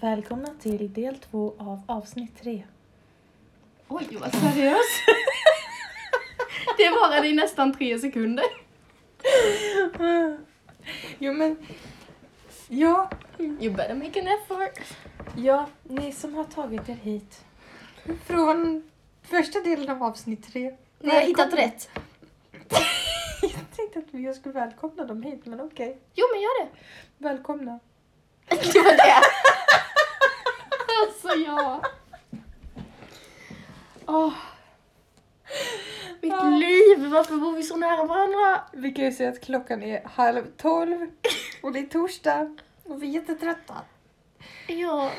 Välkomna till del två av avsnitt tre. Oj, vad seriös. det varade i nästan tre sekunder. Jo men, ja, You better make an effort. ja, ni som har tagit er hit från första delen av avsnitt tre. Ni har hittat rätt. Jag tänkte att jag skulle välkomna dem hit, men okej. Jo, men gör det. Välkomna. Det var det. Alltså, ja. Åh. Mitt Ja. liv, varför bor vi så nära varandra? Vi kan ju säga att klockan är halv tolv och det är torsdag och vi är jättetrötta. Ja,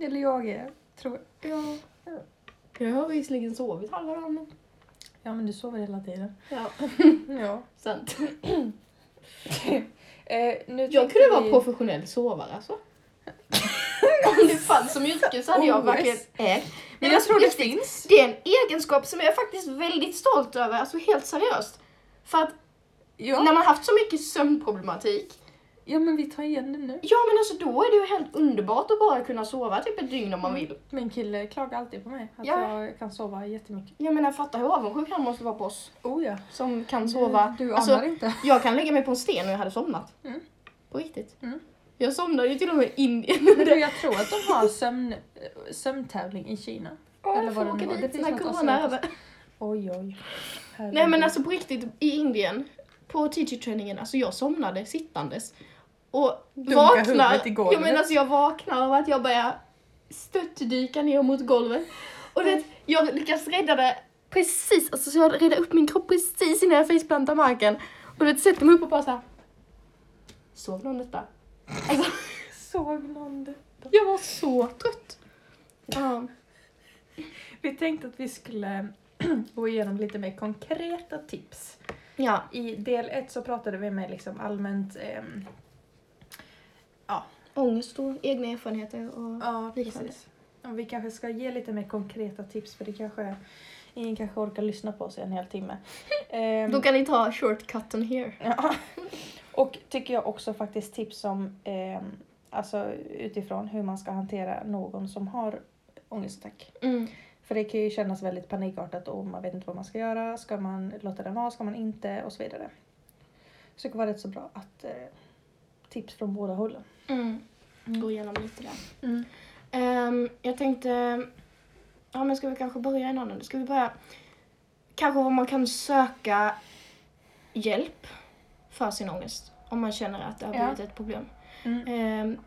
Eller jag är, tror jag. ja. Jag har visserligen sovit halva dagen. Ja, men du sover hela tiden. Ja, Ja. sant. eh, nu Jag tänkte kunde vara vi- professionell sovare alltså. Om det fanns som yrke så hade jag OS. verkligen ägt. Men jag tror det finns. Det är en egenskap som jag är faktiskt väldigt stolt över, alltså helt seriöst. För att Ja. när man haft så mycket sömnproblematik, ja, men vi tar igen det nu. ja men alltså då är det ju helt underbart att bara kunna sova typ ett dygn om man vill. Min kille klagar alltid på mig att Ja. jag kan sova jättemycket. Jag menar fatta hur avundsjuk han måste vara på oss Oh ja. som kan sova. Du, du Alltså, anar inte. jag kan lägga mig på en sten och jag hade somnat. Mm. På riktigt. Mm. Jag somnade ju till och med i... Men du, jag tror att de har sömn, sömntävling i Kina. Åh, Eller vad det nu var. Det finns corona över. Oj, oj. Nej men alltså på riktigt, i Indien, på teacher-träningen, alltså jag somnade sittandes. Och Dunka vaknar, i golvet. jag menar alltså jag vaknar av att jag börjar störtdyka ner mot golvet. Och det, jag lyckas rädda det precis, alltså så jag räddar upp min kropp precis innan jag faceplantar marken. Och det sätter mig upp och bara såhär. Sov någon detta? Alltså, Såg någon det? jag var så trött. Ja. Vi tänkte att vi skulle gå igenom lite mer konkreta tips. Ja. I del ett så pratade vi med liksom allmänt ehm, Ångest och egna erfarenheter och... Ja, liknande. precis. Och vi kanske ska ge lite mer konkreta tips för det kanske ingen kanske orkar lyssna på oss i en hel timme. Ehm, Då kan ni ta shortcutten here. ja. Och tycker jag också faktiskt tips om ehm, alltså utifrån hur man ska hantera någon som har ångestattack. Mm. För det kan ju kännas väldigt panikartat och man vet inte vad man ska göra. Ska man låta den vara? Ska man inte? Och så vidare. Så det kan vara rätt så bra att eh, tips från båda hållen. Mm. Mm. Gå igenom lite där. Mm. Ehm, jag tänkte, ja men ska vi kanske börja i annan? Ska vi börja, kanske om man kan söka hjälp för sin ångest. Om man känner att det har Ja. blivit ett problem. Mm. Ehm,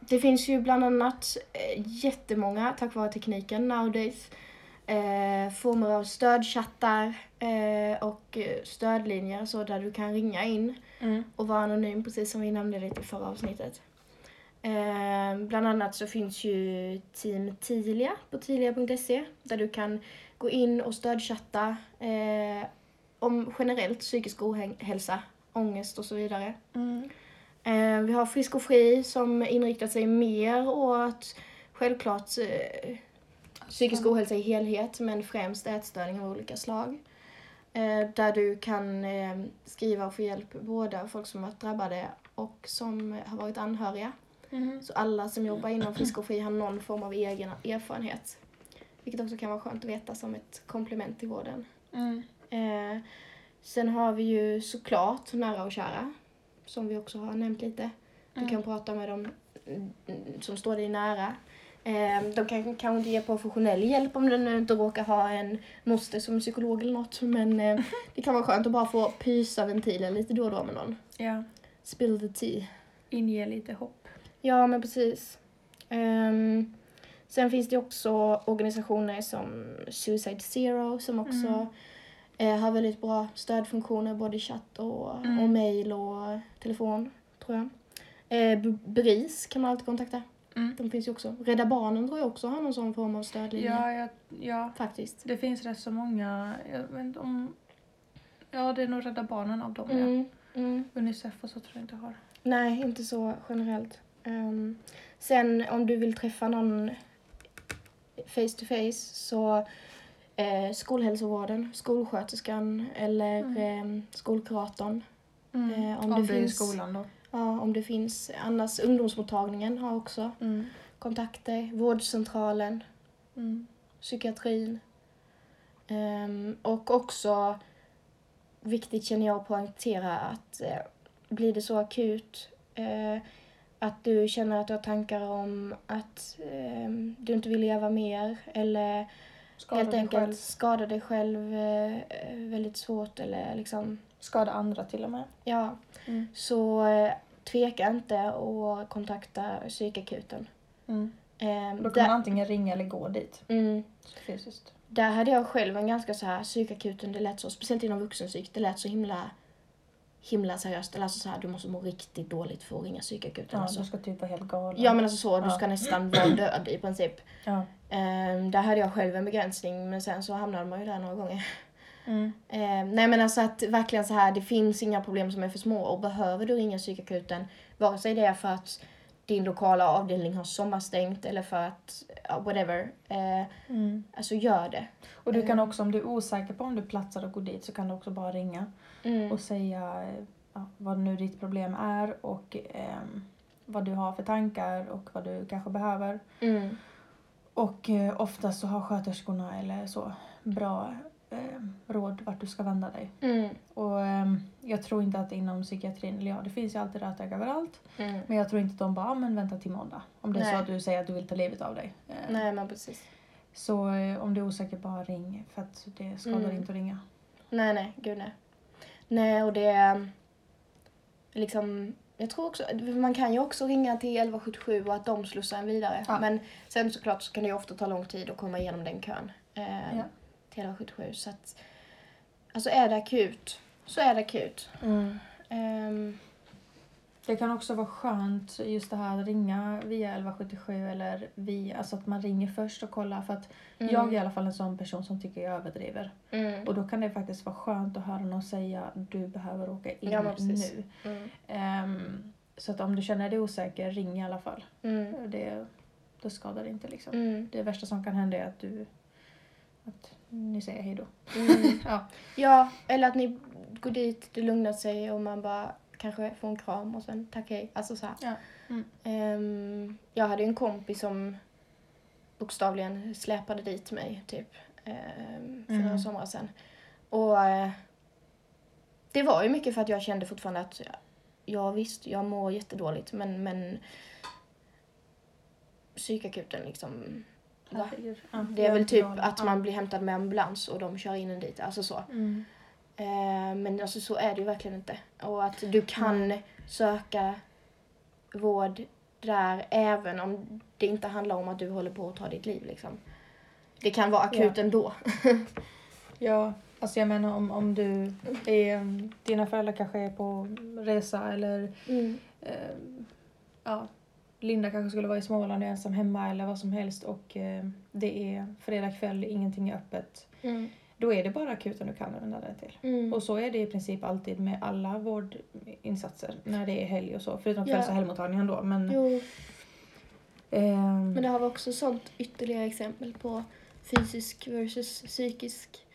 det finns ju bland annat eh, jättemånga, tack vare tekniken nowadays, eh, former av stödchattar eh, och stödlinjer så där du kan ringa in Mm. och vara anonym, precis som vi nämnde lite i förra avsnittet. Eh, bland annat så finns ju Team Tilia på tilia.se där du kan gå in och stödchatta om generellt psykisk ohälsa, ångest och så vidare. Mm. Eh, vi har Frisk och Fri som inriktar sig mer åt självklart eh, psykisk ohälsa i helhet men främst ätstörningar av olika slag. Eh, där du kan skriva och få hjälp både av folk som varit drabbade och som har varit anhöriga. Mm. Så alla som jobbar inom Frisk och Fri har någon form av egen erfarenhet. Vilket också kan vara skönt att veta som ett komplement till vården. Mm. Eh, sen har vi ju såklart nära och kära. Som vi också har nämnt lite. Du Mm. kan prata med dem mm, som står dig nära. Eh, de kan kanske ge professionell hjälp om du nu inte råkar ha en moster som psykolog eller något. Men eh, det kan vara skönt att bara få pysa ventilen lite då och då med någon. Ja. Spill the tea. Inge lite hopp. Ja, men precis. Ehm, sen finns det också organisationer som Suicide Zero som också eh, har väldigt bra stödfunktioner både i chatt och, Mm. och mail och telefon, tror jag. Eh, BRIS kan man alltid kontakta. Mm. De finns ju också. Rädda Barnen tror jag också har någon sån form av stödlinje. Ja, ja, ja, Faktiskt. det finns rätt så många. Jag vet inte om... Ja, det är nog Rädda Barnen av dem. Ja. Mm, mm. Unicef och så tror jag inte har. Nej, inte så generellt. Ehm, sen om du vill träffa någon face to face så eh, skolhälsovården, skolsköterskan eller Mm. eh, skolkuratorn. Mm. Eh, om om det är i finns- skolan då. Ja, om det finns. Annars ungdomsmottagningen har också Mm. kontakter. Vårdcentralen, Mm. psykiatrin. Ehm, och också viktigt känner jag att poängtera att eh, blir det så akut eh, att du känner att du har tankar om att ehm, du inte vill leva mer eller Skada helt enkelt själv. skada dig själv eh, väldigt svårt eller liksom, Skada andra till och med. ja, Mm. så eh, tveka inte att kontakta psykakuten. Mm. Ehm, Då kan där, man antingen ringa eller gå dit mm, fysiskt. där hade jag själv en ganska så här psykakuten, det lät så, speciellt inom vuxenpsyk, det lät så himla himla seriöst. Eller alltså så här, du måste må riktigt dåligt för att ringa psykakuten. Ja, alltså. du ska typ vara helt galen. Ja men alltså så, du Ja. ska nästan vara död i princip. Ja. Ehm, där hade jag själv en begränsning men sen så hamnade man ju där några gånger. Mm. Ehm, nej men alltså att verkligen så här, det finns inga problem som är för små och behöver du ringa psykakuten, vare sig det är för att din lokala avdelning har sommarstängt eller för att, ja, whatever, eh, Mm. alltså gör det. Och du kan Eh. också, om du är osäker på om du platsar och går dit så kan du också bara ringa Mm. och säga ja, vad nu ditt problem är och ehm, vad du har för tankar och vad du kanske behöver. Mm. Och eh, oftast så har sköterskorna eller så bra eh, råd vart du ska vända dig. Mm. Och ehm, jag tror inte att inom psykiatrin, eller ja det finns ju alltid rötägg överallt. Mm. Men jag tror inte att de bara, ah, men vänta till måndag. Om det är så att du säger att du vill ta livet av dig. Eh, Nej men precis. Så eh, om du är osäker, bara ring. För att det skadar Mm. inte att ringa. Nej, nej, gud nej. Nej, och det är liksom, jag tror också, man kan ju också ringa till 1177 och att de slussar en vidare. Ja. Men sen såklart så kan det ju ofta ta lång tid att komma igenom den kön eh, Ja. Till 1177. Så att, alltså är det akut, så är det akut. Ehm, Det kan också vara skönt just det här att ringa via 1177 eller via, alltså att man ringer först och kollar. För att mm, jag är i alla fall en sån person som tycker jag överdriver. mm, Och då kan det faktiskt vara skönt att höra någon säga du behöver åka in Ja, nu. mm, Ehm, så att om du känner dig osäker, ring i alla fall. mm, Det, det skadar inte liksom. mm, Det värsta som kan hända är att du att ni säger hej då. mm. Ja. Ja, eller att ni går dit, det lugnar sig och man bara kanske får en kram och sen tack hej. Alltså så här. Ja. Mm. Ehm, jag hade en kompis som bokstavligen släpade dit mig typ ehm, för Mm. några somrar sedan. Och eh, det var ju mycket för att jag kände fortfarande att ja visst, jag mår jättedåligt men, men psykakuten liksom? Herregud. Ja, det är väl typ att man blir hämtad med ambulans och de kör in en dit, alltså så. Mm. Eh, men alltså så är det ju verkligen inte. Och att du kan söka vård där även om det inte handlar om att du håller på att ta ditt liv liksom. Det kan vara akut Ja. ändå. Ja, alltså jag menar om, om du är, dina föräldrar kanske är på resa eller Mm. eh, ja, Linda kanske skulle vara i Småland och ensam hemma eller vad som helst och eh, det är fredag kväll, ingenting är öppet. Mm. Då är det bara akuten du kan vända dig till. Mm. Och så är det i princip alltid med alla vårdinsatser när det är helg och så. Förutom kvälls och helgmottagningen då. Men, ehm, men det har vi också sånt ytterligare exempel på fysisk versus psykisk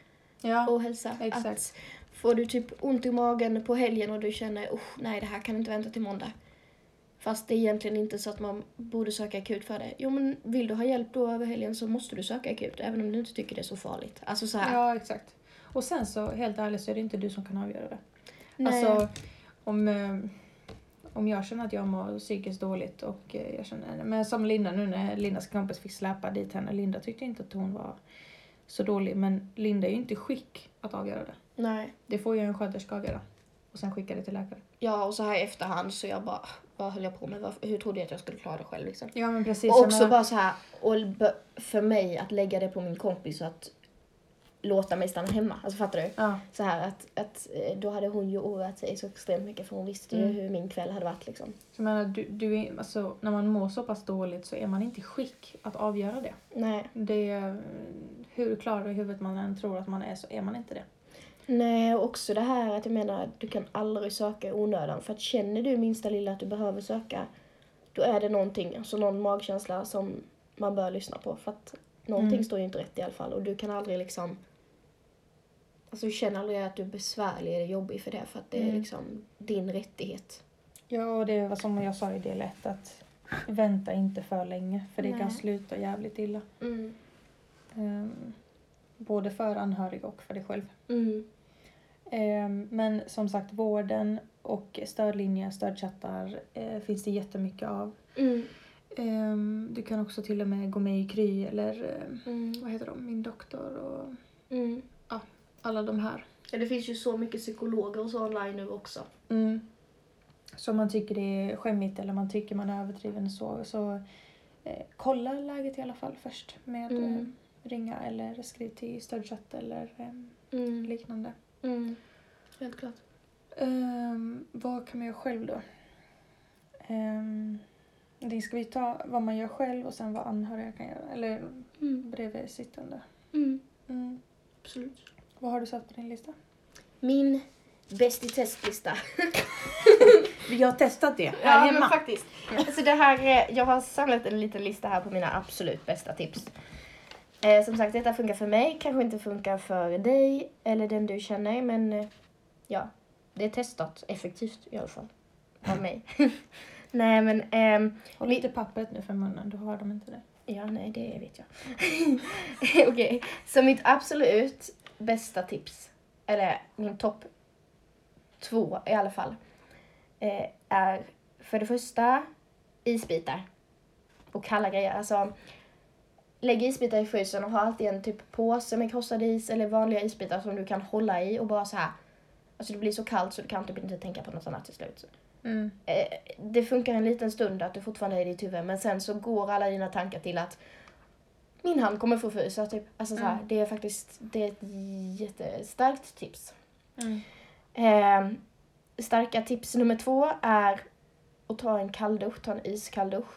ja, ohälsa. exakt. Att får du typ ont i magen på helgen och du känner usch nej det här kan inte vänta till måndag. Fast det är egentligen inte så att man borde söka akut för det. Jo men vill du ha hjälp då över helgen så måste du söka akut även om du inte tycker det är så farligt. Alltså så här. ja, exakt. Och sen så helt ärligt så är det inte du som kan avgöra det. nej. Alltså om, eh, om jag känner att jag mår psykiskt dåligt och eh, jag känner, men som Linda nu när Lindas kompis fick släpa dit henne. Linda tyckte inte att hon var så dålig men Linda är ju inte i skick att avgöra det. nej. Det får ju en sköterska avgöra. Och sen skicka det till läkare. Ja och så här i efterhand så jag bara vad höll jag på med? Varför- Hur trodde jag att jag skulle klara det själv liksom? Ja men precis. Och också menar- bara så här, och för mig att lägga det på min kompis och att låta mig stanna hemma. Alltså fattar du? Ja, Så här att, att eh, då hade hon ju oroat sig så extremt mycket för hon visste ju Mm. hur min kväll hade varit liksom. så jag menar, du, du är, alltså, när man mår så pass dåligt så är man inte i skick att avgöra det. Nej. det hur klar i huvudet man än tror att man är så är man inte det. Nej, och också det här att jag menar du kan aldrig söka i onödan. För att känner du minsta lilla att du behöver söka, då är det någonting, alltså någon magkänsla som man bör lyssna på. För att någonting Mm. står ju inte rätt i alla fall. Och du kan aldrig liksom, alltså du känner aldrig att du är besvärlig eller jobbig för det. För att det är Mm. liksom din rättighet. Ja, och det var som jag sa i del 1 att vänta inte för länge för det Nej. kan sluta jävligt illa. Mm. Ehm, både för anhöriga och för dig själv. Mm. Ehm, men som sagt, vården och stödlinjer, stödchattar eh, finns det jättemycket av. Mm. Ehm, du kan också till och med gå med i Kry eller eh, Mm. vad heter de, Min doktor och Mm. alla de här. Ja, det finns ju så mycket psykologer och så online nu också. Mm. Så man tycker det är skämmigt eller man tycker man är överdriven så, så eh, kolla läget i alla fall först med Mm. Ringa eller skriv till stödchatt eller eh, Mm. liknande. Mm. Helt klart. Ehm, vad kan man göra själv då? Um, det ska vi ta vad man gör själv och sen vad anhöriga kan göra. Eller Mm. bredvid sittande. Mm. Mm. Absolut. Vad har du satt på din lista? Min bäst i testlista. Vi har testat det Ja, men faktiskt. Alltså det här, eh, jag har samlat en liten lista här på mina absolut bästa tips. Eh, som sagt, detta funkar för mig, kanske inte funkar för dig eller den du känner, men eh, ja, det är testat effektivt i alla fall. Av mig. nej, men ehm, Håll Vi- inte pappret nu för munnen, då hör de inte det. Ja, nej, det vet jag. Okej, så mitt absolut bästa tips, eller min topp två i alla fall, eh, är för det första isbitar och kalla grejer. Alltså, lägg isbitar i frysen och ha alltid en typ påse med krossad is eller vanliga isbitar som du kan hålla i och bara så här. Alltså det blir så kallt så du kan typ inte tänka på något annat till slut. Mm. Eh, det funkar en liten stund att du fortfarande är i ditt huvud men sen så går alla dina tankar till att min hand kommer få frysa typ. Alltså så här, Mm. det är faktiskt det är ett jättestarkt tips. Mm. Eh, starka tips nummer två är att ta en kalldusch, ta en iskall dusch.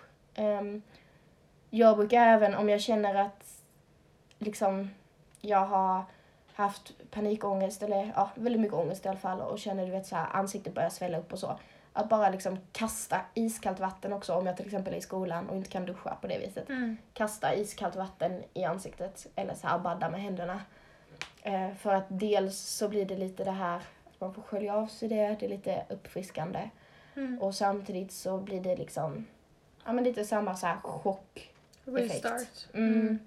Jag brukar även om jag känner att liksom jag har haft panikångest eller ja, väldigt mycket ångest i alla fall och känner du vet så här ansiktet börjar svälla upp och så. Att bara liksom kasta iskallt vatten också om jag till exempel är i skolan och inte kan duscha på det viset Mm. kasta iskallt vatten i ansiktet eller så här badda med händerna. Eh, för att dels så blir det lite det här att man får skölja av sig det, det är lite uppfriskande. Mm. Och samtidigt så blir det liksom, ja men lite samma så här chock. Restart. Mm.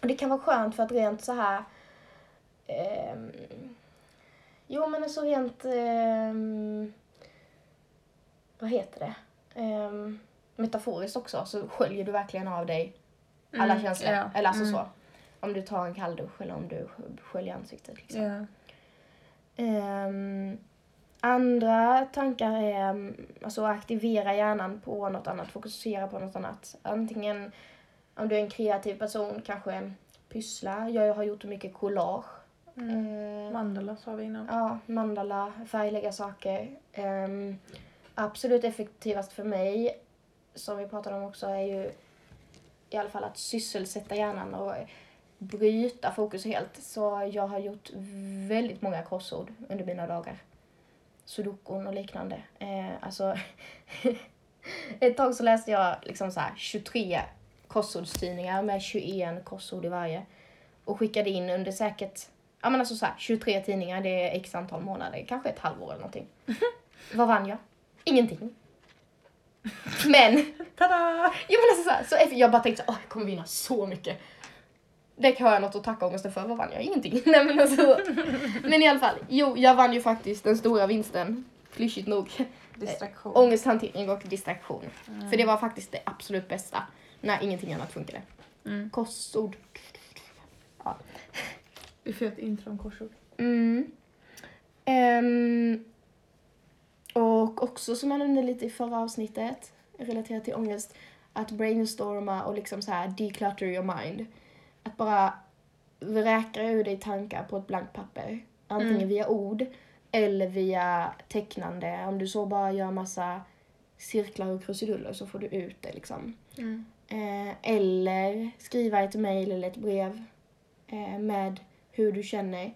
Och det kan vara skönt för att rent så här ehm, Jo men alltså rent ehm, vad heter det? Ehm, metaforiskt också så sköljer du verkligen av dig alla Mm, känslor. ja. Eller alltså Mm. så. Om du tar en kalldusch eller om du sk- sköljer ansiktet. Liksom. Ja. Ehm, andra tankar är mm, alltså aktivera hjärnan på något annat, fokusera på något annat. Antingen om du är en kreativ person, kanske pyssla. Jag har gjort mycket collage. Mm. Ehm, Mandala sa vi innan. Ja, mandala, färglägga saker. Ehm, absolut effektivast för mig, som vi pratade om också, är ju i alla fall att sysselsätta hjärnan och bryta fokus helt. Så jag har gjort väldigt många korsord under mina dagar. Sudokon och liknande. Eh, alltså, ett tag så läste jag liksom så här 23 korsordstidningar med 21 korsord i varje. Och skickade in under säkert Ja men alltså så här, 23 tidningar, det är x antal månader, kanske ett halvår eller någonting. Vad vann jag? Ingenting. Men, Tada! jo men alltså så, här, så jag bara tänkte åh jag kommer vinna så mycket. Det kan jag något att tacka ångesten för, vad vann jag? Ingenting. Nej men alltså. Men i alla fall, jo jag vann ju faktiskt den stora vinsten. Klyschigt nog. Distraktion. Ångesthantering och distraktion. Mm. För det var faktiskt det absolut bästa. När ingenting annat funkade. Mm. Korsord. Vi får göra ett intro om korsord. Mm. Ehm, och också som jag nämnde lite i förra avsnittet, relaterat till ångest, att brainstorma och liksom så här declutter your mind. Att bara vräka ur dig tankar på ett blankt papper. Antingen Mm. via ord eller via tecknande. Om du så bara gör massa cirklar och krusiduller så får du ut det liksom. Mm. Eh, eller skriva ett mejl eller ett brev eh, med hur du känner.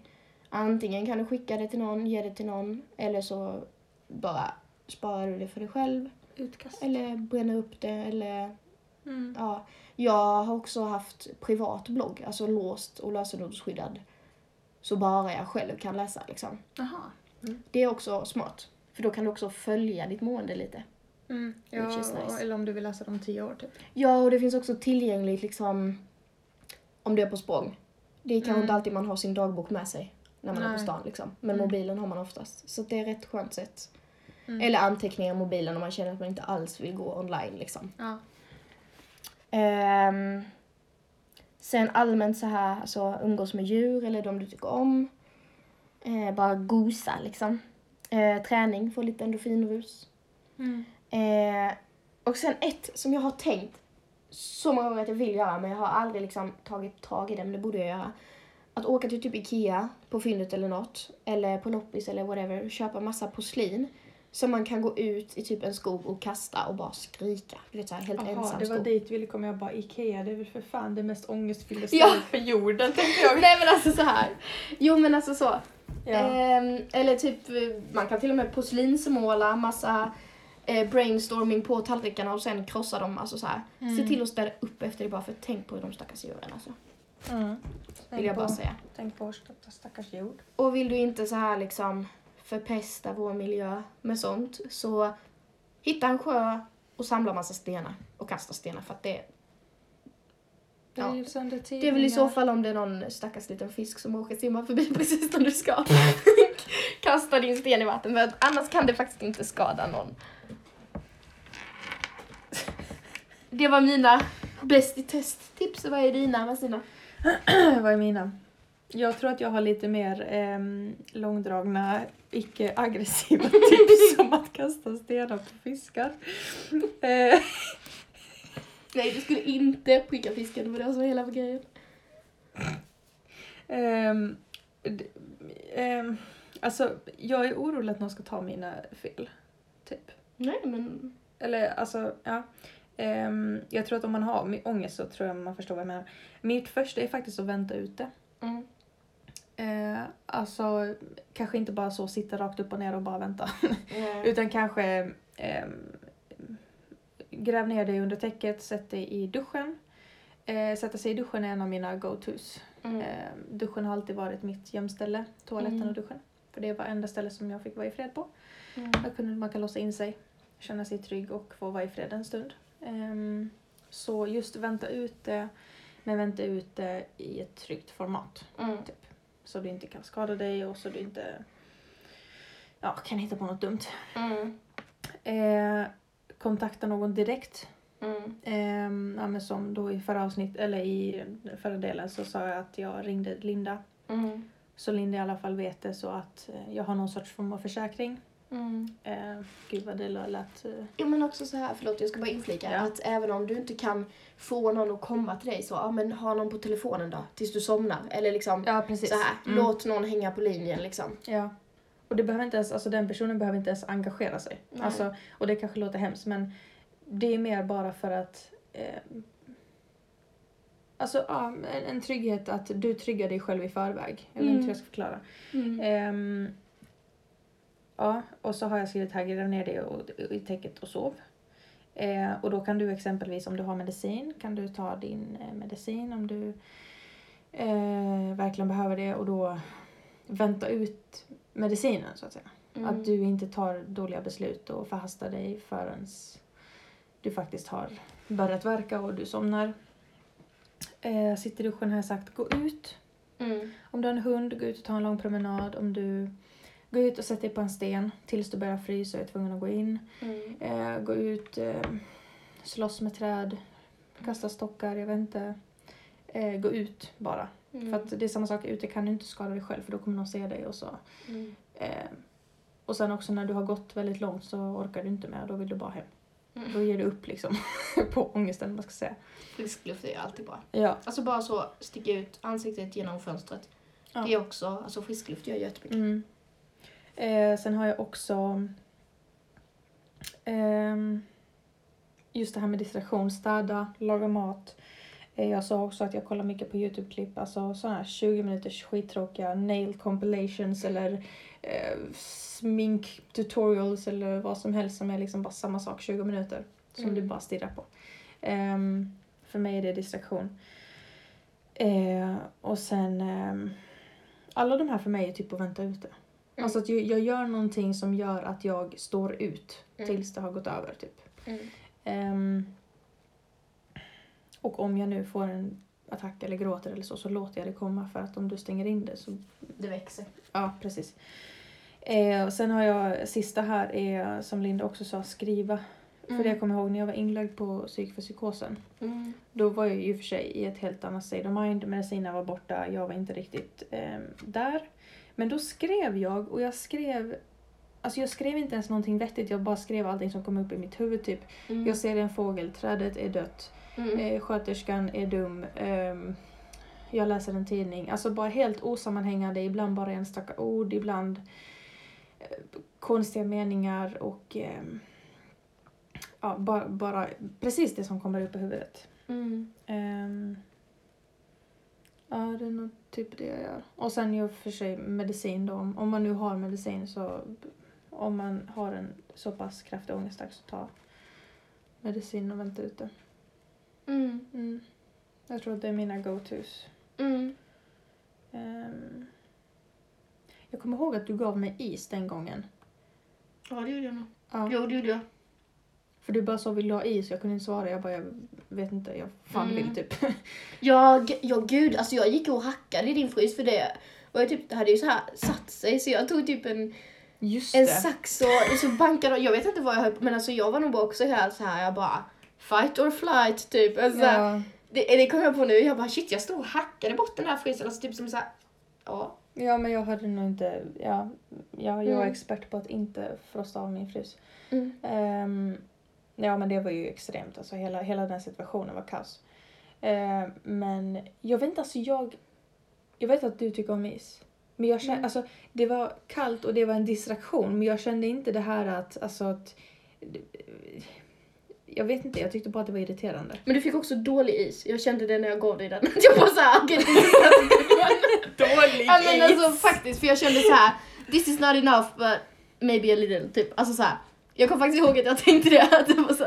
Antingen kan du skicka det till någon, ge det till någon eller så bara sparar du det för dig själv. Utkast. Eller bränner upp det eller Mm. ja. Jag har också haft privat blogg, alltså låst och lösenordsskyddad. Så bara jag själv kan läsa liksom. Jaha. Det är också smart. För då kan du också följa ditt mående lite. Mm. Ja, nice. eller om du vill läsa dem tio år typ. Ja, och det finns också tillgängligt liksom om du är på språng. Det är kanske Mm. inte alltid man har sin dagbok med sig när man är på Nej. stan liksom. Men Mm. mobilen har man oftast. Så det är ett skönt sätt. Mm. Eller anteckningar i mobilen om man känner att man inte alls vill gå online liksom. Ja. Ehm, sen allmänt så här, alltså umgås med djur eller de du tycker om. Eh, bara gosa liksom. Eh, träning, få lite endorfinrus. Mm. Eh, och sen ett som jag har tänkt så många gånger att jag vill göra men jag har aldrig liksom tagit tag i det men det borde jag göra. Att åka till typ Ikea på fyndet eller något eller på loppis eller whatever och köpa massa porslin som man kan gå ut i typ en skog och kasta och bara skrika. Du vet såhär helt Jaha, ensam det var skog. dit vi ville komma. Jag bara Ikea, det är väl för fan det mest ångestfyllda Ja. stället på jorden tänkte jag. Nej men alltså så här. Jo men alltså så. Ja. Ehm, eller typ, eh, man kan till och med porslinsmåla massa eh, brainstorming på tallrikarna och sen krossa dem. Alltså så här. Se Mm. till att ställa upp efter det bara för tänk på de stackars djuren alltså. Mm. Vill jag bara på- säga. Tänk på vår stackars- jord. Och vill du inte så här liksom förpesta vår miljö med sånt så hitta en sjö och samla massa stenar och kasta stenar för att det, Ja. Det är väl i så fall om det är någon stackars liten fisk som åker simma förbi precis när du ska kasta din sten i att annars kan det faktiskt inte skada någon. Det var mina bäst i test-tips. Vad är dina, Marcina? Vad är mina? Jag tror att jag har lite mer ehm, långdragna, icke-aggressiva tips som att kasta stenar på fiskar. Eh, Nej, du skulle inte pricka fisken, det var det som var hela grejen. d- ehm, alltså, jag är orolig att någon ska ta mina fel. Typ. Nej, men... Eller alltså, ja. Ehm, jag tror att om man har ångest så tror jag man förstår vad jag menar. Mitt första är faktiskt att vänta ut det. Mm. Eh, alltså, kanske inte bara så sitta rakt upp och ner och bara vänta. Mm. Utan kanske ehm, gräv ner dig under täcket, sätt dig i duschen. Eh, sätta sig i duschen är en av mina go-tos. Mm. Eh, duschen har alltid varit mitt gömställe, toaletten Mm. och duschen. För det var enda ställe som jag fick vara i fred på. Mm. Där kunde man kan låsa in sig, känna sig trygg och få vara i fred en stund. Ehm, så just vänta ut det, men vänta ut det i ett tryggt format. Mm. Så du inte kan skada dig och så du inte ja, kan hitta på något dumt. Mm. Eh, kontakta någon direkt. Mm. Ehm, ja, men som då i förra avsnitt, eller i förra delen så sa jag att jag ringde Linda. Mm. Så Linda i alla fall vet det så att eh, jag har någon sorts form av försäkring. Mm. Eh, gud vad det lät... Eh, Ja men också så här, förlåt jag ska bara inflika, Ja. att även om du inte kan få någon att komma till dig så, ja men ha någon på telefonen då, tills du somnar. Eller liksom ja precis. så här, Mm. låt någon hänga på linjen liksom. Ja. Och det behöver inte ens, alltså den personen behöver inte ens engagera sig. Nej. Alltså, och det kanske låter hemskt men det är mer bara för att eh, Alltså ja, en, en trygghet att du tryggar dig själv i förväg. Jag vet inte Mm. hur jag ska förklara. Mm. Ehm, ja, och så har jag skrivit här, gräv ner och- i täcket och sov. Eh, och då kan du exempelvis om du har medicin kan du ta din eh, medicin om du eh, verkligen behöver det och då vänta ut medicinen så att säga. Mm. Att du inte tar dåliga beslut och förhastar dig förrän du faktiskt har börjat verka och du somnar. Eh, sitter i duschen har jag sagt, gå ut. Mm. Om du har en hund, gå ut och ta en lång promenad. Om du går ut och sätter dig på en sten tills du börjar frysa och är tvungen att gå in. Mm. Eh, gå ut, eh, slåss med träd, kasta stockar, jag vet inte. Eh, gå ut bara. Mm. För att det är samma sak, ute kan du inte skada dig själv för då kommer någon se dig och så. Mm. Eh, och sen också när du har gått väldigt långt så orkar du inte mer, då vill du bara hem. Mm. Då ger du upp liksom på ångesten, vad ska säga. Frisk luft är alltid bra. Ja. Alltså bara så, sticka ut ansiktet genom fönstret. Ja. Det är också, alltså frisk luft gör jättemycket. Mm. Eh, sen har jag också ehm, just det här med distraktion, städa, laga mat. Eh, jag sa också att jag kollar mycket på Youtube-klipp, alltså sådana här 20 minuters skittråkiga nail compilations eller eh, smink tutorials eller vad som helst som är liksom bara samma sak 20 minuter som Mm. du bara stirrar på. Ehm, för mig är det distraktion. Eh, och sen ehm, alla de här för mig är typ att vänta ute. Mm. Alltså att jag, jag gör någonting som gör att jag står ut Mm. tills det har gått över typ. Mm. Ehm, och om jag nu får en attack eller gråter eller så, så låter jag det komma för att om du stänger in det så Det växer. Ja, precis. Eh, och sen har jag, sista här är som Linda också sa, skriva. För det jag kommer ihåg när jag var inlagd på psyk för psykosen. Mm. Då var jag ju för sig i ett helt annat state of mind. Medicinerna var borta, jag var inte riktigt eh, där. Men då skrev jag och jag skrev Alltså jag skrev inte ens någonting vettigt, jag bara skrev allting som kom upp i mitt huvud typ. Mm. Jag ser en fågel, trädet är dött, Mm. eh, sköterskan är dum, ehm, jag läser en tidning. Alltså bara helt osammanhängande, ibland bara enstaka ord, ibland eh, konstiga meningar och ehm, ja, bara, bara precis det som kommer upp i huvudet. Mm. Ehm, ja, det är nog typ det jag gör. Och sen ju för sig medicin då, om, man nu har medicin så om man har en så pass kraftig ångestattack så ta medicin och vänta ut det. Mm. Mm. Jag tror att det är mina go-tos. Mm. Ehm, jag kommer ihåg att du gav mig is den gången. Ja, det gjorde jag nog. Ja. Jo, det gjorde jag. För du bara sa vill du ha is? Jag kunde inte svara. Jag bara jag vet inte, jag fan Mm. vill typ. Jag, ja gud, alltså jag gick och hackade i din frys för det. Och jag typ, det hade ju så här satt sig så jag tog typ en, Just en det. sax och, och så bankade jag vet inte vad jag höll på men alltså jag var nog också helt så här jag bara fight or flight typ. Alltså, Ja, det, det kom jag på nu, jag bara shit jag stod och hackade bort den här frysen, alltså typ som så här, ja. ja, men jag hade nog inte... Ja, ja, jag är Mm. expert på att inte frosta av min frys. Mm. Ehm, ja, men det var ju extremt. Alltså, hela, hela den situationen var kaos. Ehm, men jag vet inte, alltså jag... Jag vet att du tycker om is. Men jag kände, Mm. alltså det var kallt och det var en distraktion men jag kände inte det här att, alltså att... Jag vet inte, jag tyckte bara att det var irriterande. Men du fick också dålig is, jag kände det när jag gav dig den. jag bara såhär, okej is one. Dålig Ja men alltså faktiskt, för jag kände så här: this is not enough but maybe a little, typ. Alltså så här. Jag kommer faktiskt ihåg att jag tänkte det, att det var så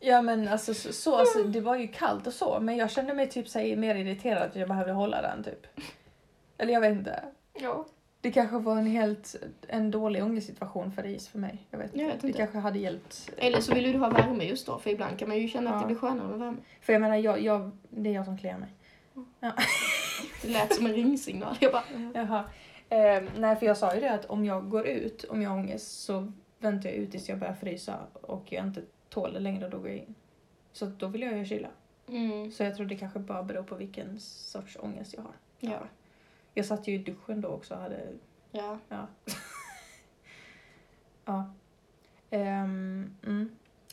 Ja men alltså så, så alltså, det var ju kallt och så men jag kände mig typ så här, mer irriterad att jag behövde hålla den typ. Eller jag vet inte. ja. Det kanske var en helt en dålig ångestsituation för is för mig. Jag vet Jag inte. vet Det inte. kanske hade hjälpt. Eller så vill du ha värme just då, för ibland kan man ju känna att Ja. det blir skönare med värme. För jag menar, jag, jag, det är jag som kliar mig. Det lät som en ringsignal. Jag bara, Jaha. Eh, nej för jag sa ju det att om jag går ut, om jag har ångest så väntar jag ut tills jag börjar frysa och jag inte tål det längre då går jag in. Så då vill jag ju kyla. mm, Så jag tror det kanske bara beror på vilken sorts ångest jag har. ja, Jag satt ju i duschen då också och hade ja. Ja. ja. Ehm, mm.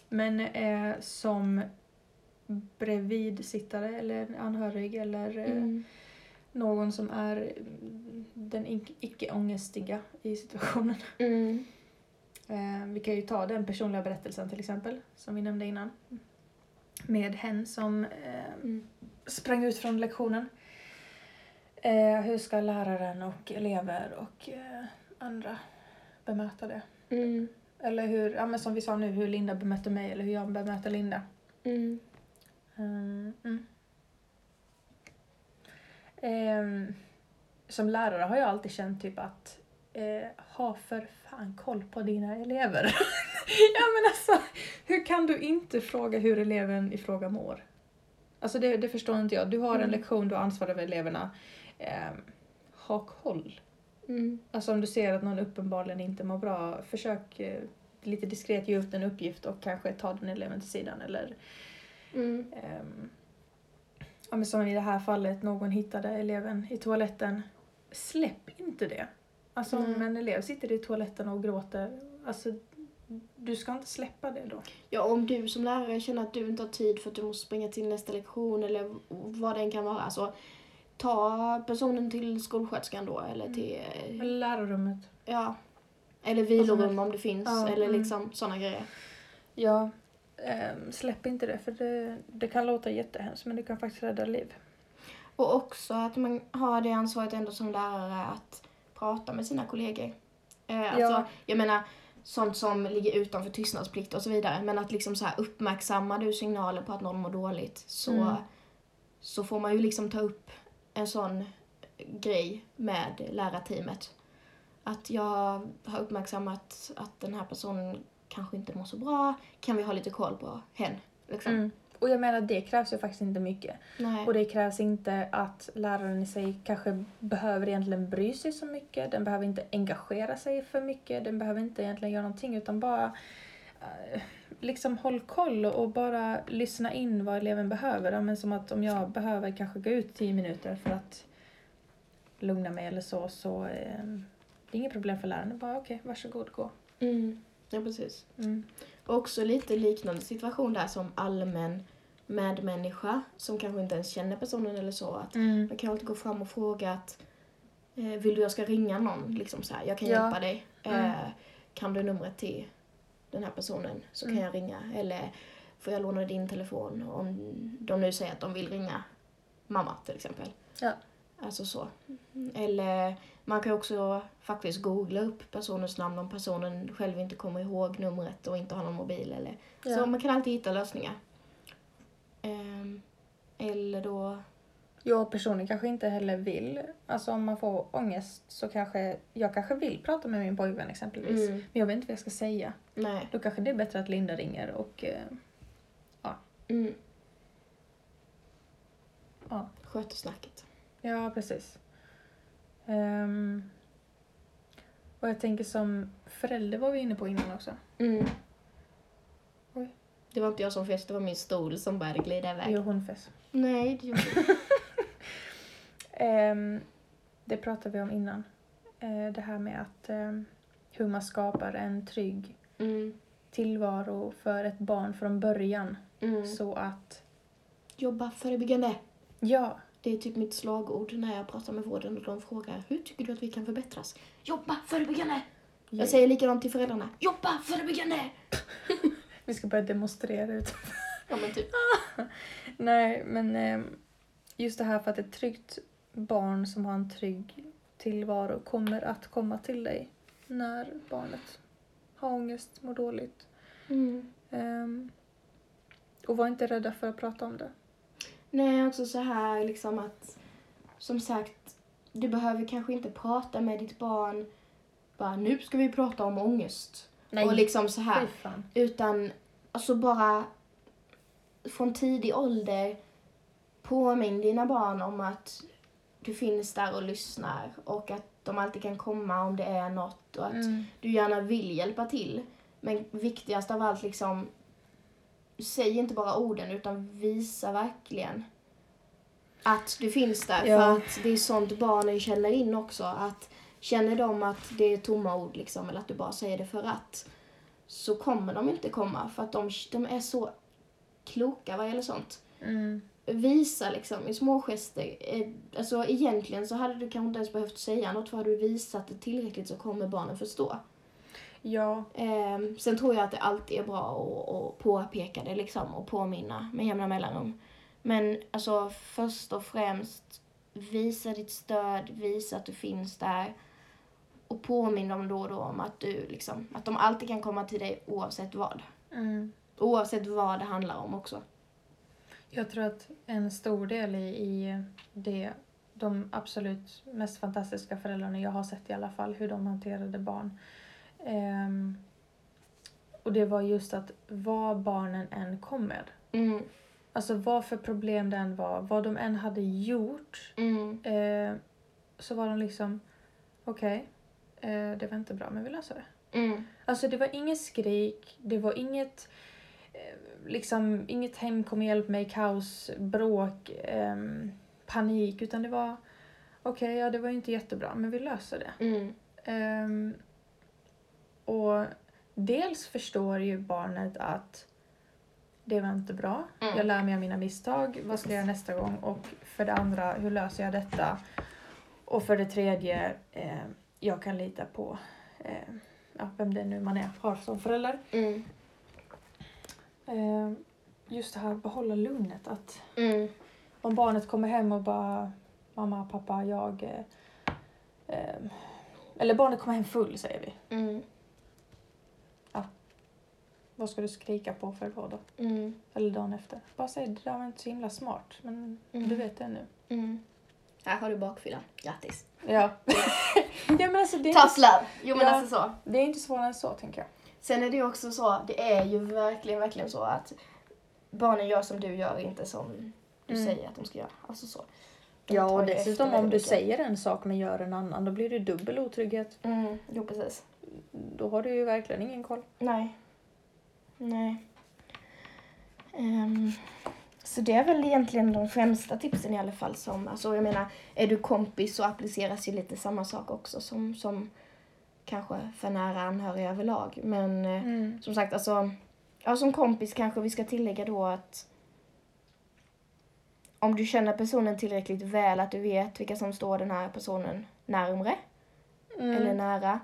Men eh, som bredvidsittare eller anhörig eller eh, Mm. någon som är den ic- icke-ångestiga i situationen. Mm. Eh, vi kan ju ta den personliga berättelsen till exempel, som vi nämnde innan. Med hen som Mm. sprang ut från lektionen. Eh, hur ska läraren och elever och andra bemöta det? Mm. Eller hur, ja, men som vi sa nu, hur Linda bemötte mig eller hur jag bemöter Linda. Mm. Mm, mm. Ehm, som lärare har jag alltid känt typ att eh, ha för fan koll på dina elever. ja men alltså, hur kan du inte fråga hur eleven i fråga mår? Alltså det, det förstår inte jag. Du har en Mm. lektion, du har ansvar över eleverna. Ehm, ha koll. Mm. Alltså om du ser att någon uppenbarligen inte mår bra, försök eh, lite diskret ge upp en uppgift och kanske ta den eleven till sidan eller Mm. ehm, ja, men som i det här fallet, någon hittade eleven i toaletten. Släpp inte det. Alltså om Nej. en elev sitter i toaletten och gråter, alltså du ska inte släppa det då. Ja, om du som lärare känner att du inte har tid för att du måste springa till nästa lektion eller vad det än kan vara, så ta personen till skolsköterskan då eller till, Eller lärarrummet. ja, eller vilorum om det finns, Ja, eller mm. liksom sådana grejer. Ja, ehm, släpp inte det för det, det kan låta jättehemskt men det kan faktiskt rädda liv. Och också att man har det ansvaret ändå som lärare att prata med sina kollegor. Eh, alltså, Ja. Jag menar, sånt som ligger utanför tystnadsplikt och så vidare. Men att liksom så här uppmärksamma du signaler på att någon mår dåligt så, Mm. så får man ju liksom ta upp en sån grej med lärarteamet. Att jag har uppmärksammat att den här personen kanske inte mår så bra. Kan vi ha lite koll på hen? Liksom. Mm. Och jag menar det krävs ju faktiskt inte mycket. Nej. Och det krävs inte att läraren i sig kanske behöver egentligen bry sig så mycket. Den behöver inte engagera sig för mycket. Den behöver inte egentligen göra någonting utan bara eh, liksom håll koll och bara lyssna in vad eleven behöver. Ja, men som att om jag behöver kanske gå ut tio minuter för att lugna mig eller så, så eh, det är inget problem för läraren. Bara okej, varsågod, gå. Mm. Ja, precis. Mm. Också lite liknande situation där som allmän medmänniska som kanske inte ens känner personen eller så. Att Mm. man kan alltid gå fram och fråga att eh, vill du jag ska ringa någon? Liksom så här, jag kan Ja. hjälpa dig. Mm. Eh, kan du numret till den här personen så kan Mm. jag ringa. Eller får jag låna din telefon om de nu säger att de vill ringa mamma till exempel. Ja. Alltså så. Eller man kan också faktiskt googla upp personens namn om personen själv inte kommer ihåg numret och inte har någon mobil. Eller. Ja. Så man kan alltid hitta lösningar. Ehm, eller då... Jag personligen kanske inte heller vill. Alltså om man får ångest så kanske jag kanske vill prata med min pojkvän exempelvis. Mm, Men jag vet inte vad jag ska säga. nej. Då kanske det är bättre att Linda ringer och eh, Mm, ja. sköter snacket. Ja, precis. Ehm, och jag tänker som förälder var vi inne på innan också. Mm. Oj. Det var inte jag som fest, det var min stol som började glida iväg. Jo, hon fes. Nej, det gjorde. Ehm, det pratade vi om innan. Eh, det här med att ehm, hur man skapar en trygg Mm. tillvaro för ett barn från början. Mm. Så att, Jobba förebyggande. ja, Det är typ mitt slagord när jag pratar med vården och de frågar hur tycker du att vi kan förbättras? Jobba förebyggande! Jag säger likadant till föräldrarna. Jobba förebyggande! vi ska börja demonstrera ut. Ja men typ. Nej, men ehm, just det här för att ett tryggt barn som har en trygg tillvaro kommer att komma till dig när barnet har ångest, mår dåligt. Mm. Ehm, och var inte rädda för att prata om det. Nej, också så här liksom att som sagt, du behöver kanske inte prata med ditt barn bara nu ska vi prata om ångest. Och liksom så här. Utan alltså bara från tidig ålder påminn dina barn om att du finns där och lyssnar och att de alltid kan komma om det är något och att Mm. du gärna vill hjälpa till. Men viktigast av allt liksom säg inte bara orden utan visa verkligen att du finns där. Ja. För att det är sånt barnen känner in också. Att känner de att det är tomma ord liksom eller att du bara säger det för att så kommer de inte komma för att de, de är så kloka vad gäller sånt. Mm. Visa liksom i små gester. Eh, Alltså egentligen så hade du kanske inte ens behövt säga något för hade du visat det tillräckligt så kommer barnen förstå. Ja, Ehm, sen tror jag att det alltid är bra att, att påpeka det liksom och påminna med jämna mellanrum. Men alltså först och främst visa ditt stöd, visa att du finns där och påminn dem då och då om att du liksom, att de alltid kan komma till dig oavsett vad. mm. Oavsett vad det handlar om också. jag tror att en stor del i, i det, de absolut mest fantastiska föräldrarna jag har sett i alla fall, hur de hanterade barn. Ehm, och det var just att vad barnen än kom med, Mm, alltså vad för problem det än var, vad de än hade gjort, mm, eh, så var de liksom, okej, eh, det var inte bra men vi löser det. mm, Alltså det var inget skrik, det var inget eh, liksom inget hem kom och hjälp mig, kaos, bråk, ehm, panik utan det var okej, ja det var inte jättebra men vi löser det. mm, Ehm, och dels förstår ju barnet att det var inte bra. Mm. Jag lär mig av mina misstag. Vad ska jag göra nästa gång? Och för det andra, hur löser jag detta? Och för det tredje, eh, jag kan lita på eh, ja, vem det nu man är, har som förälder. mm, Eh, just det här att behålla lugnet. Att mm, om barnet kommer hem och bara mamma, pappa, jag... Eh, eh, eller barnet kommer hem full säger vi. Vad ska du skrika på för då? då? mm, Eller dagen efter. Bara säg det där var inte så himla smart men Mm. du vet det nu. mm. Här har du bakfyllan. Grattis. Ja. ja men alltså det är, Tough inte, love. Jo men Ja. alltså så. det är inte svårare än så tänker jag. Sen är det ju också så, det är ju verkligen, verkligen så att barnen gör som du gör, inte som du Mm. säger att de ska göra. Alltså så. De Ja och dessutom om du mycket. säger en sak men gör en annan då blir det dubbel otrygghet. Mm, jo precis. Då har du ju verkligen ingen koll. Nej. Nej. Ehm, så det är väl egentligen de främsta tipsen i alla fall som, alltså jag menar, är du kompis så appliceras ju lite samma sak också som, som kanske för nära anhöriga överlag. Men eh, Mm. som sagt, alltså, ja, som kompis kanske vi ska tillägga då att om du känner personen tillräckligt väl, att du vet vilka som står den här personen närmre Mm. eller nära,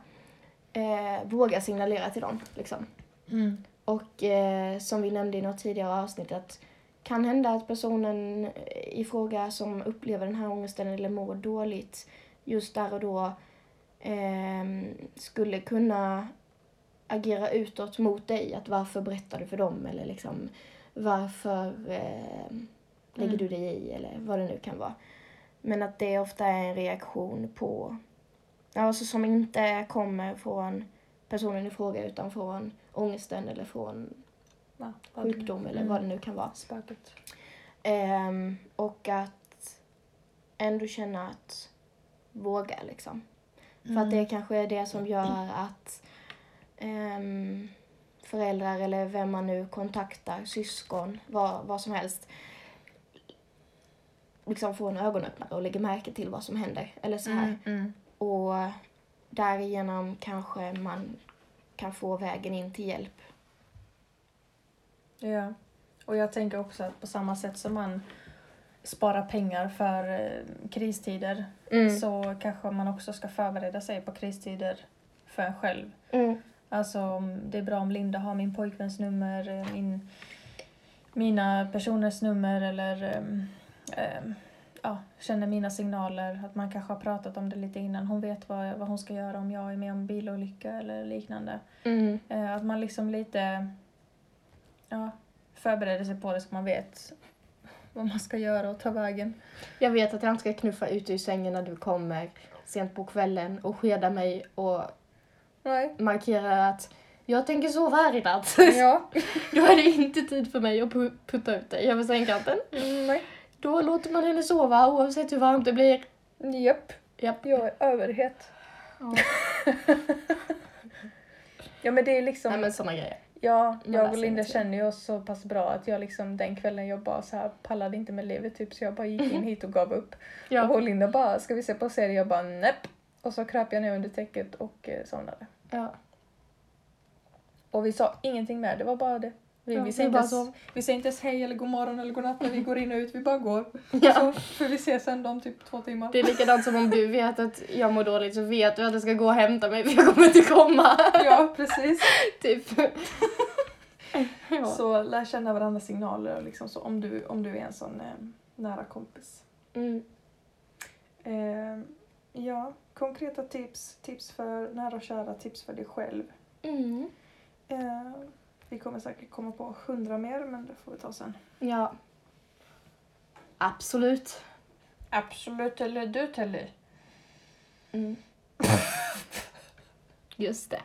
eh, våga signalera till dem. Liksom. Mm. Och eh, som vi nämnde i något tidigare avsnitt att kan hända att personen i fråga som upplever den här ångesten eller mår dåligt just där och då ehm, skulle kunna agera utåt mot dig. Att varför berättar du för dem eller liksom varför eh, lägger Mm. du dig i eller vad det nu kan vara. Men att det ofta är en reaktion på, alltså som inte kommer från personen i fråga utan från ångesten eller från Ja, vad det- sjukdom eller mm. vad det nu kan vara. Spöket. Ehm, och att ändå känna att våga liksom. För att det kanske är det som gör att ehm, föräldrar eller vem man nu kontaktar, syskon, vad, vad som helst, liksom får en ögonöppnare och lägger märke till vad som händer. Eller så här. Mm. Mm. Och därigenom kanske man kan få vägen in till hjälp. Ja. Och jag tänker också att på samma sätt som man sparar pengar för eh, kristider Mm. så kanske man också ska förbereda sig på kristider för en själv. Mm. Alltså om det är bra om Linda har min pojkväns nummer, eh, min, mina personers nummer eller ehm, ehm, ja, känner mina signaler. Att man kanske har pratat om det lite innan. Hon vet vad, vad hon ska göra om jag är med om bilolycka eller liknande. Mm. Eh, att man liksom lite ja, förbereder sig på det så man vet vad man ska göra och ta vägen. Jag vet att jag inte ska knuffa ut ur sängen när du kommer sent på kvällen och skeda mig och Nej. markera att jag tänker sova här i natt. Ja. Då är det inte tid för mig att pu- putta ut dig över sängkanten. Mm, nej. Då låter man henne sova oavsett hur varmt det blir. Japp. Japp. Jag är överhet. Ja. Ja men det är liksom, Nej men såna grejer. ja, man jag och Linda känner ju oss så pass bra att jag liksom den kvällen jag bara så här pallade inte med livet typ så jag bara gick in hit och gav upp. Ja. Och Linda bara, ska vi se på serie? Jag bara näpp. Och så kröp jag ner under täcket och eh, somnade. ja. Och vi sa ingenting mer, det var bara det. Vi, Ja, vi, vi säger inte bara ens, sov. vi säger inte ens hej eller god morgon eller god natt när vi går in och ut, vi bara går. Ja. Så får vi ses sen om typ två timmar. Det är likadant som om du vet att jag mår dåligt så vet du att du ska gå och hämta mig för jag kommer inte komma. Ja, precis. typ. ja. Så lär känna varandras signaler liksom så, om, du, om du är en sån eh, nära kompis. Mm. Eh, ja, konkreta tips, tips för nära och kära, tips för dig själv. Mm. Eh, vi kommer säkert komma på hundra mer, men det får vi ta sen. Ja. Absolut. Absolut, eller du Telly. Mm. Just det.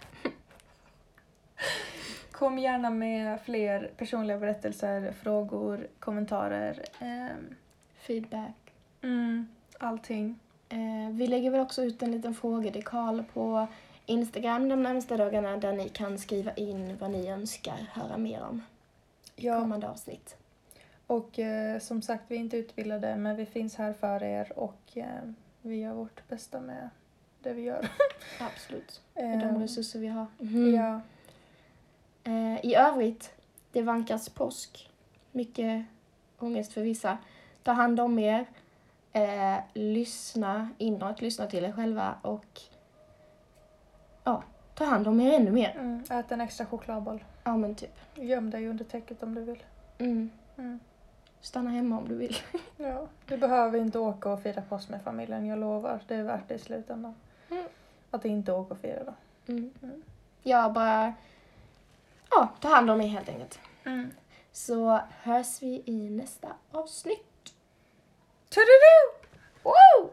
Kom gärna med fler personliga berättelser, frågor, kommentarer. ehm, Feedback. mm, allting. Eh, vi lägger väl också ut en liten frågedekal på Instagram de närmaste dagarna där ni kan skriva in vad ni önskar höra mer om Ja, kommande avsnitt. och eh, som sagt, vi är inte utbildade, men vi finns här för er och eh, vi gör vårt bästa med det vi gör. Absolut. Med de resurser vi har. ja, Eh, I övrigt, det vankas påsk. Mycket ångest för vissa. Ta hand om er. Eh, lyssna inåt, lyssna till er själva och ja, ta hand om er ännu mer. mm, ät en extra chokladboll. Ja men typ. Göm dig under täcket om du vill. Mm. Mm. Stanna hemma om du vill. Ja, du behöver inte åka och fira påsk med familjen, jag lovar. Det är värt det i slutändan. Mm. Att inte åka och fira då. Mm. Mm. Ja, bara ja, ta hand om er helt enkelt. Så hörs vi i nästa avsnitt. Tududu! Woo!